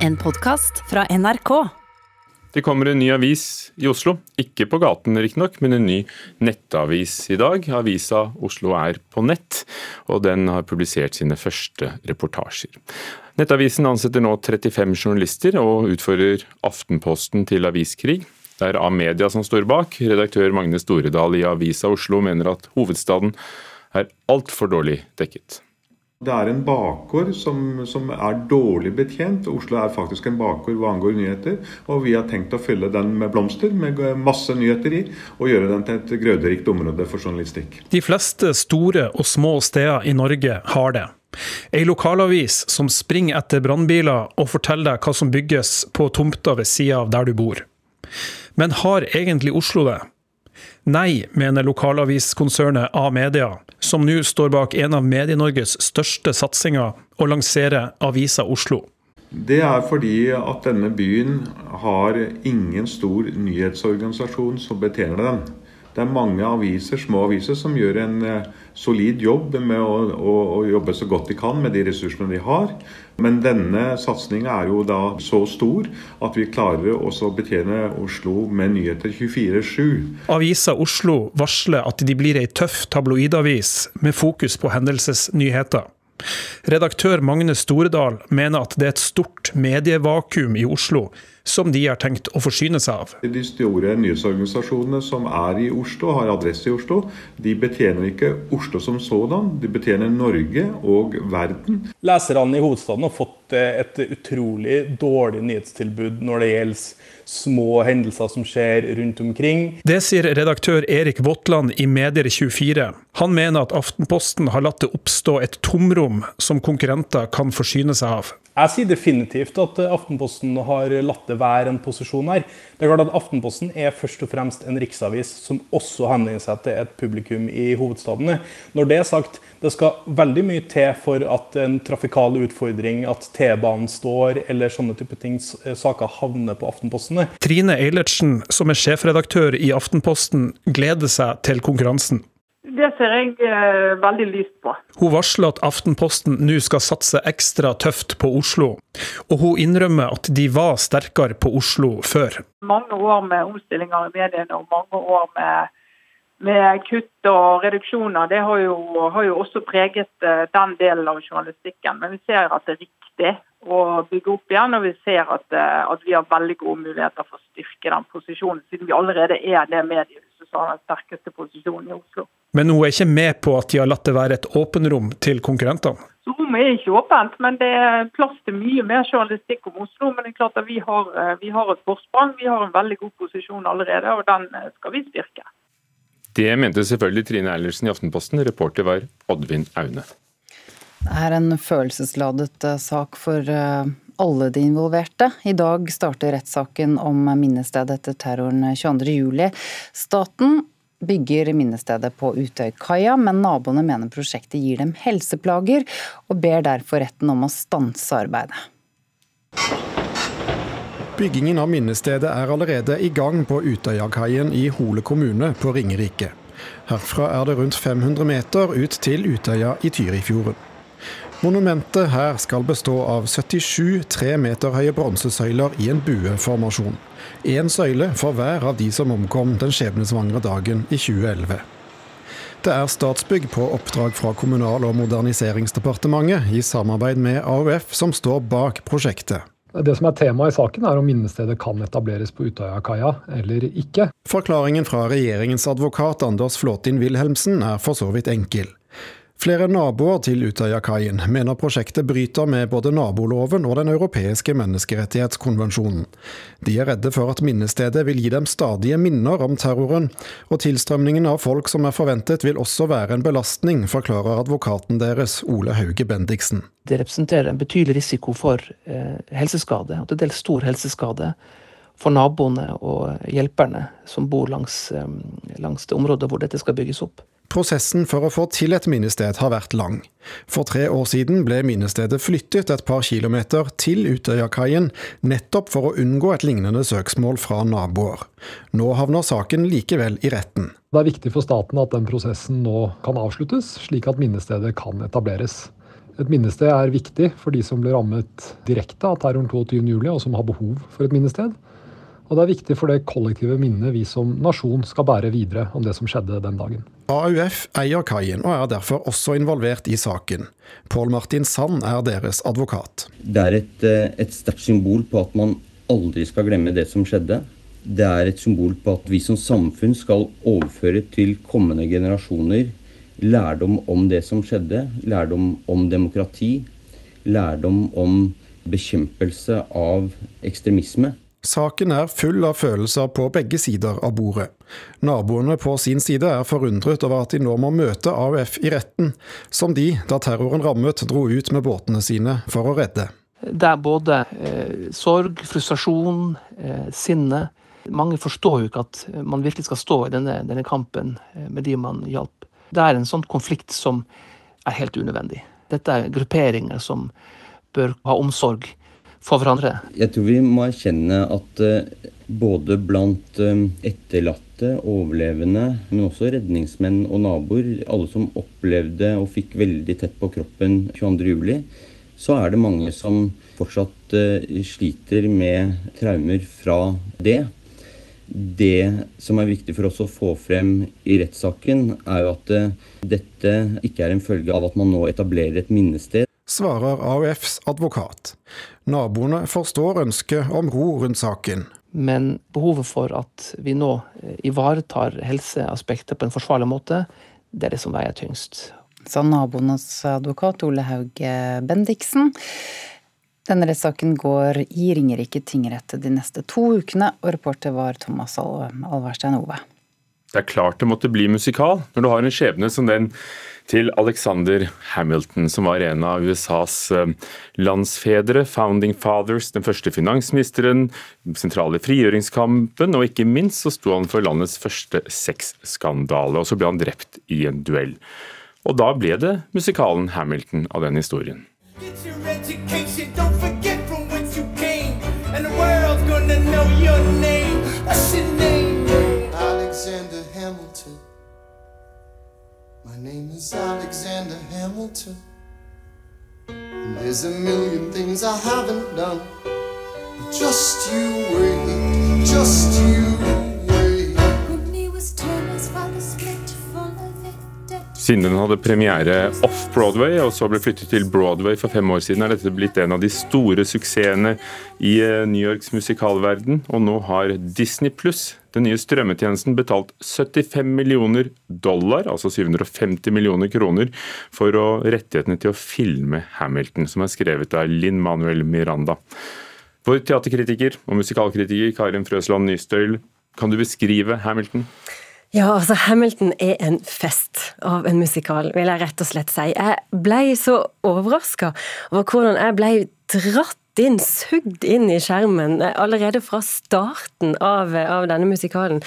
En podkast fra NRK. Det kommer en ny avis i Oslo. Ikke på gaten riktignok, men en ny nettavis i dag. Avisa Oslo er på nett, og den har publisert sine første reportasjer. Nettavisen ansetter nå 35 journalister og utfører Aftenposten til aviskrig. Det er A-media som står bak. Redaktør Magne Storedal i Avisa Oslo mener at hovedstaden er altfor dårlig dekket. Det er en bakgård som, som, er dårlig betjent. Oslo er faktisk en bakgård hva angår nyheter. Og vi har tenkt å fylle den med blomster, med masse nyheter i, og gjøre den til et grøderikt område for journalistikk. De fleste store og små steder i Norge har det. Ei lokalavis som springer etter brannbiler og forteller deg hva som bygges på tomta ved sida av der du bor. Men har egentlig Oslo det? Nei, mener lokalaviskonsernet A-media, som nå står bak en av Medie-Norges største satsinger, å lansere Avisa Oslo. Det er fordi at denne byen har ingen stor nyhetsorganisasjon som betjener den. Det er mange aviser, små aviser som gjør en eh, solid jobb med å, å, å, jobbe så godt de kan med de ressursene de har. Men denne satsinga er jo da så stor at vi klarer også å betjene Oslo med nyheter 24-7. Avisa Oslo varsler at de blir ei tøff tabloidavis med fokus på hendelsesnyheter. Redaktør Magne Storedal mener at det er et stort medievakuum i Oslo som de har tenkt å forsyne seg av. De store nyhetsorganisasjonene som er i Oslo, har adresse i Oslo, de betjener ikke Oslo som sådan, de betjener Norge og verden. Leserne i hovedstaden har fått et utrolig dårlig nyhetstilbud når det gjelder små hendelser som skjer rundt omkring. Det sier redaktør Erik Våtland i Medier24. Han mener at Aftenposten har latt det oppstå et tomrom som konkurrenter kan forsyne seg av. Jeg sier definitivt at Aftenposten har latt det være en posisjon her. Det er klart at Aftenposten er først og fremst en riksavis som også henvender seg til et publikum i hovedstaden. Når det er sagt, det skal veldig mye til for at en trafikal utfordring, at T-banen står eller sånne type ting, saker havner på Aftenposten. Trine Eilertsen, som er sjefredaktør i Aftenposten, gleder seg til konkurransen. Det ser jeg eh, veldig lyst på. Hun varsler at Aftenposten nå skal satse ekstra tøft på Oslo. Og hun innrømmer at de var sterkere på Oslo før. Mange år med omstillinger i mediene og mange år med, med kutt og reduksjoner, det har jo, har jo, også preget eh, den delen av journalistikken. Men vi ser at det er riktig å bygge opp igjen, og vi ser at, eh, at vi har veldig gode muligheter for å styrke den posisjonen, siden vi allerede er det mediehuset som har den sterkeste posisjonen i Oslo. Men hun er ikke med på at de har latt det være et åpenrom til konkurrentene? Så Rommet er ikke åpent, men det er plass til mye mer journalistikk om Oslo. Men det er klart at vi har, eh, vi har et forsprang. Vi har en veldig god posisjon allerede, og den eh, skal vi styrke. Det mente selvfølgelig Trine Eilertsen i Aftenposten. Reporter var Oddvin Aune. Det er en følelsesladet eh, sak for alle de involverte. I dag starter rettssaken om minnestedet etter terroren 22.07. Staten bygger minnestedet på Utøykaia, men naboene mener prosjektet gir dem helseplager, og ber derfor retten om å stanse arbeidet. Byggingen av minnestedet er allerede i gang på Utøyakaien i Hole kommune på Ringerike. Herfra er det rundt 500 meter ut til Utøya i Tyrifjorden. Monumentet her skal bestå av 77 tre meter høye bronsesøyler i en bueformasjon. Én søyle for hver av de som omkom den skjebnesvangre dagen i 2011. Det er Statsbygg på oppdrag fra Kommunal- og moderniseringsdepartementet i samarbeid med AUF som står bak prosjektet. Det som er temaet i saken, er om minnestedet kan etableres på Utøyakaia eller ikke. Forklaringen fra regjeringens advokat Anders Flåtin Wilhelmsen er for så vidt enkel. Flere naboer til Utøyakaien mener prosjektet bryter med både naboloven og Den europeiske menneskerettighetskonvensjonen. De er redde for at minnestedet vil gi dem stadige minner om terroren, og tilstrømningen av folk som er forventet vil også være en belastning, forklarer advokaten deres Ole Hauge Bendiksen. Det representerer en betydelig risiko for eh, helseskade, og til dels stor helseskade for naboene og hjelperne som bor langs, eh, langs det området hvor dette skal bygges opp. Prosessen for å få til et minnested har vært lang. For tre år siden ble minnestedet flyttet et par kilometer til Utøyakaien, nettopp for å unngå et lignende søksmål fra naboer. Nå havner saken likevel i retten. Det er viktig for staten at den prosessen nå kan avsluttes, slik at minnestedet kan etableres. Et minnested er viktig for de som ble rammet direkte av terroren 22.07, og som har behov for et minnested. Og det er viktig for det kollektive minnet vi som nasjon skal bære videre om det som skjedde den dagen. AUF eier kaien og er derfor også involvert i saken. Pål Martin Sand er deres advokat. Det er et, eh, et sterkt symbol på at man aldri skal glemme det som skjedde. Det er et symbol på at vi som samfunn skal overføre til kommende generasjoner lærdom om det som skjedde, lærdom om demokrati, lærdom om bekjempelse av ekstremisme. Saken er full av følelser på begge sider av bordet. Naboene på sin side er forundret over at de nå må møte AUF i retten, som de, da terroren rammet, dro ut med båtene sine for å redde. Det er både eh, sorg, frustrasjon, eh, sinne. Mange forstår jo ikke at man virkelig skal stå i denne, denne kampen eh, med de man hjalp. Det er en sånn konflikt som er helt unødvendig. Dette er grupperinger som bør ha omsorg for hverandre? Jeg tror vi må erkjenne at eh, både blant eh, etterlatte, overlevende, men også redningsmenn og naboer, alle som opplevde og fikk veldig tett på kroppen 22.07, så er det mange som fortsatt eh, sliter med traumer fra det. Det som er viktig for oss å få frem i rettssaken, er jo at dette ikke er en følge av at man nå etablerer et minnested svarer AUFs advokat. Naboene forstår ønsket om ro rundt saken. Men behovet for at vi nå eh, ivaretar helseaspektet på en forsvarlig måte, det er det som veier tyngst. Sa naboenes advokat Ole Hauge Bendiksen. Denne rettssaken går i Ringerike tingrett de neste to ukene, og reporter var Thomas Alverstein Ove. Det er klart det måtte bli musikal når du har en skjebne som den til Alexander Hamilton, som var en av USAs eh, landsfedre, founding fathers, den første finansministeren, sentrale frigjøringskampen, og ikke minst så sto han for landets første sexskandale, og så ble han drept i en duell. Og da ble det musikalen Hamilton av den historien. Get Alexander name is Alexander Hamilton. And there's a million things I haven't done. But just you wait, just you Siden den hadde premiere off-Broadway og så ble flyttet til Broadway for fem år siden, er dette blitt en av de store suksessene i eh, New Yorks musikalverden. Og nå har Disney Pluss den nye strømmetjenesten betalt 75 millioner dollar, altså 750 millioner kroner, for å rettighetene til å filme Hamilton, som er skrevet av Linn Manuel Miranda. Vår teaterkritiker og musikalkritiker Karin Frøsland Nystøyl, kan du beskrive Hamilton? Ja, altså Hamilton er en fest av en musikal, vil jeg rett og slett si. Jeg ble så overraska over hvordan jeg ble dratt inn, sugd inn i skjermen allerede fra starten av, av denne musikalen.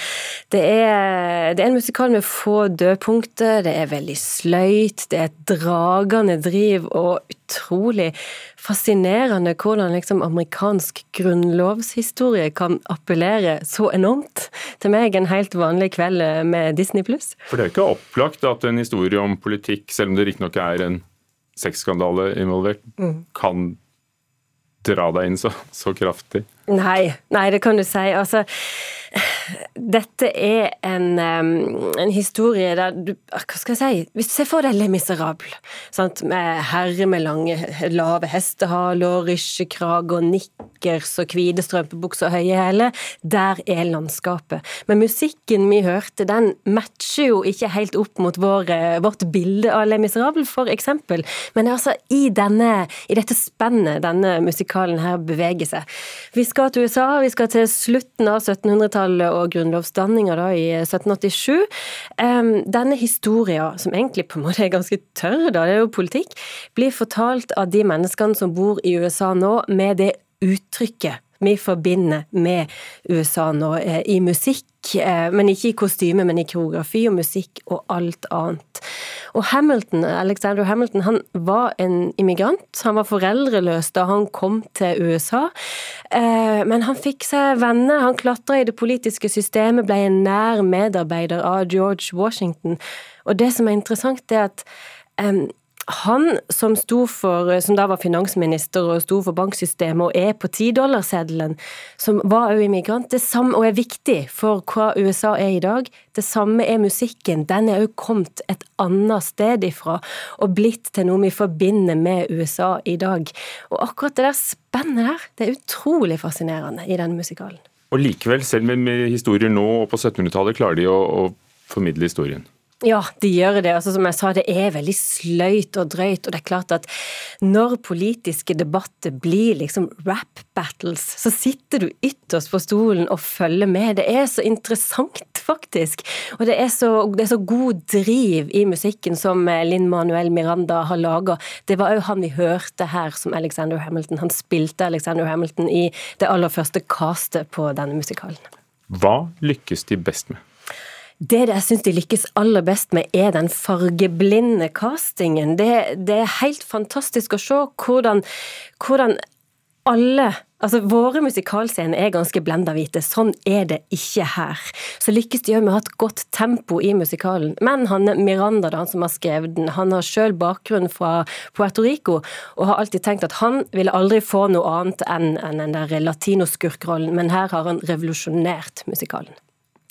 Det er, det er, en musikal med få dødpunkter, det er veldig sløyt, det er et dragende driv og utrolig fascinerende hvordan liksom amerikansk grunnlovshistorie kan appellere så enormt til meg en helt vanlig kveld med Disney pluss. For det er ikke opplagt at en historie om politikk, selv om det riktignok er en sexskandale involvert, mm. kan dra deg inn så, så kraftig? Nei, nei, det kan du si. Altså dette er en, en, historie der du Hva skal jeg si? Hvis du ser for deg Le Miserable, med herre med lange, lave hestehaler, og nikkers og hvite strømpebukser og høye hæler, der er landskapet. Men musikken vi hørte, den matcher jo ikke helt opp mot vår, vårt bilde av Le Miserable, for eksempel. Men altså i, denne, i dette spennet denne musikalen her beveger seg. Vi skal til USA, vi skal til slutten av 1700-tallet og grunnlovsdanninga da i 1787. Denne historien, som egentlig på en måte er ganske tørr, da, det er jo politikk, blir fortalt av de menneskene som bor i USA nå, med det uttrykket vi forbinder med USA nå, eh, i musikk, eh, men ikke i kostyme, men i koreografi og musikk og alt annet. Og Hamilton, Alexander Hamilton han var en immigrant. Han var foreldreløs da han kom til USA. Eh, men han fikk seg venner, han klatra i det politiske systemet, ble en nær medarbeider av George Washington. Og det som er interessant, er at han som, for, som da var finansminister og sto for banksystemet og er på tidollarseddelen, som var òg immigrant, det samme, og er viktig for hva USA er i dag, det samme er musikken. Den er òg kommet et annet sted ifra og blitt til noe vi forbinder med USA i dag. Og akkurat det der spennet der, det er utrolig fascinerende i den musikalen. Og likevel, selv med historier nå og på 1700-tallet, klarer de å, å formidle historien? Ja, de gjør det. Altså, som jeg sa, det er veldig sløyt og drøyt. Og det er klart at når politiske debatter blir liksom rap battles, så sitter du ytterst på stolen og følger med. Det er så interessant, faktisk. Og det er så, det er så god driv i musikken som Linn Manuel Miranda har laga. Det var òg han vi hørte her som Alexander Hamilton. Han spilte Alexander Hamilton i det aller første castet på denne musikalen. Hva lykkes de best med? Det jeg syns de lykkes aller best med, er den fargeblinde castingen. Det, det er helt fantastisk å se hvordan, hvordan alle Altså, Våre musikalscener er ganske blenda hvite. Sånn er det ikke her. Så lykkes de òg med å ha et godt tempo i musikalen. Men Hanne Miranda, da, han som har skrevet den, han har sjøl bakgrunn fra Puerto Rico og har alltid tenkt at han ville aldri få noe annet enn, enn den der latinoskurkrollen, men her har han revolusjonert musikalen.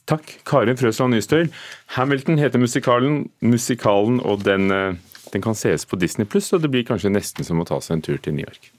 Takk, Karin Frøsland Nystøyl. Hamilton heter musikalen, musikalen og den, eh, den kan sees på Disney pluss, og det blir kanskje nesten som å ta seg en tur til New York.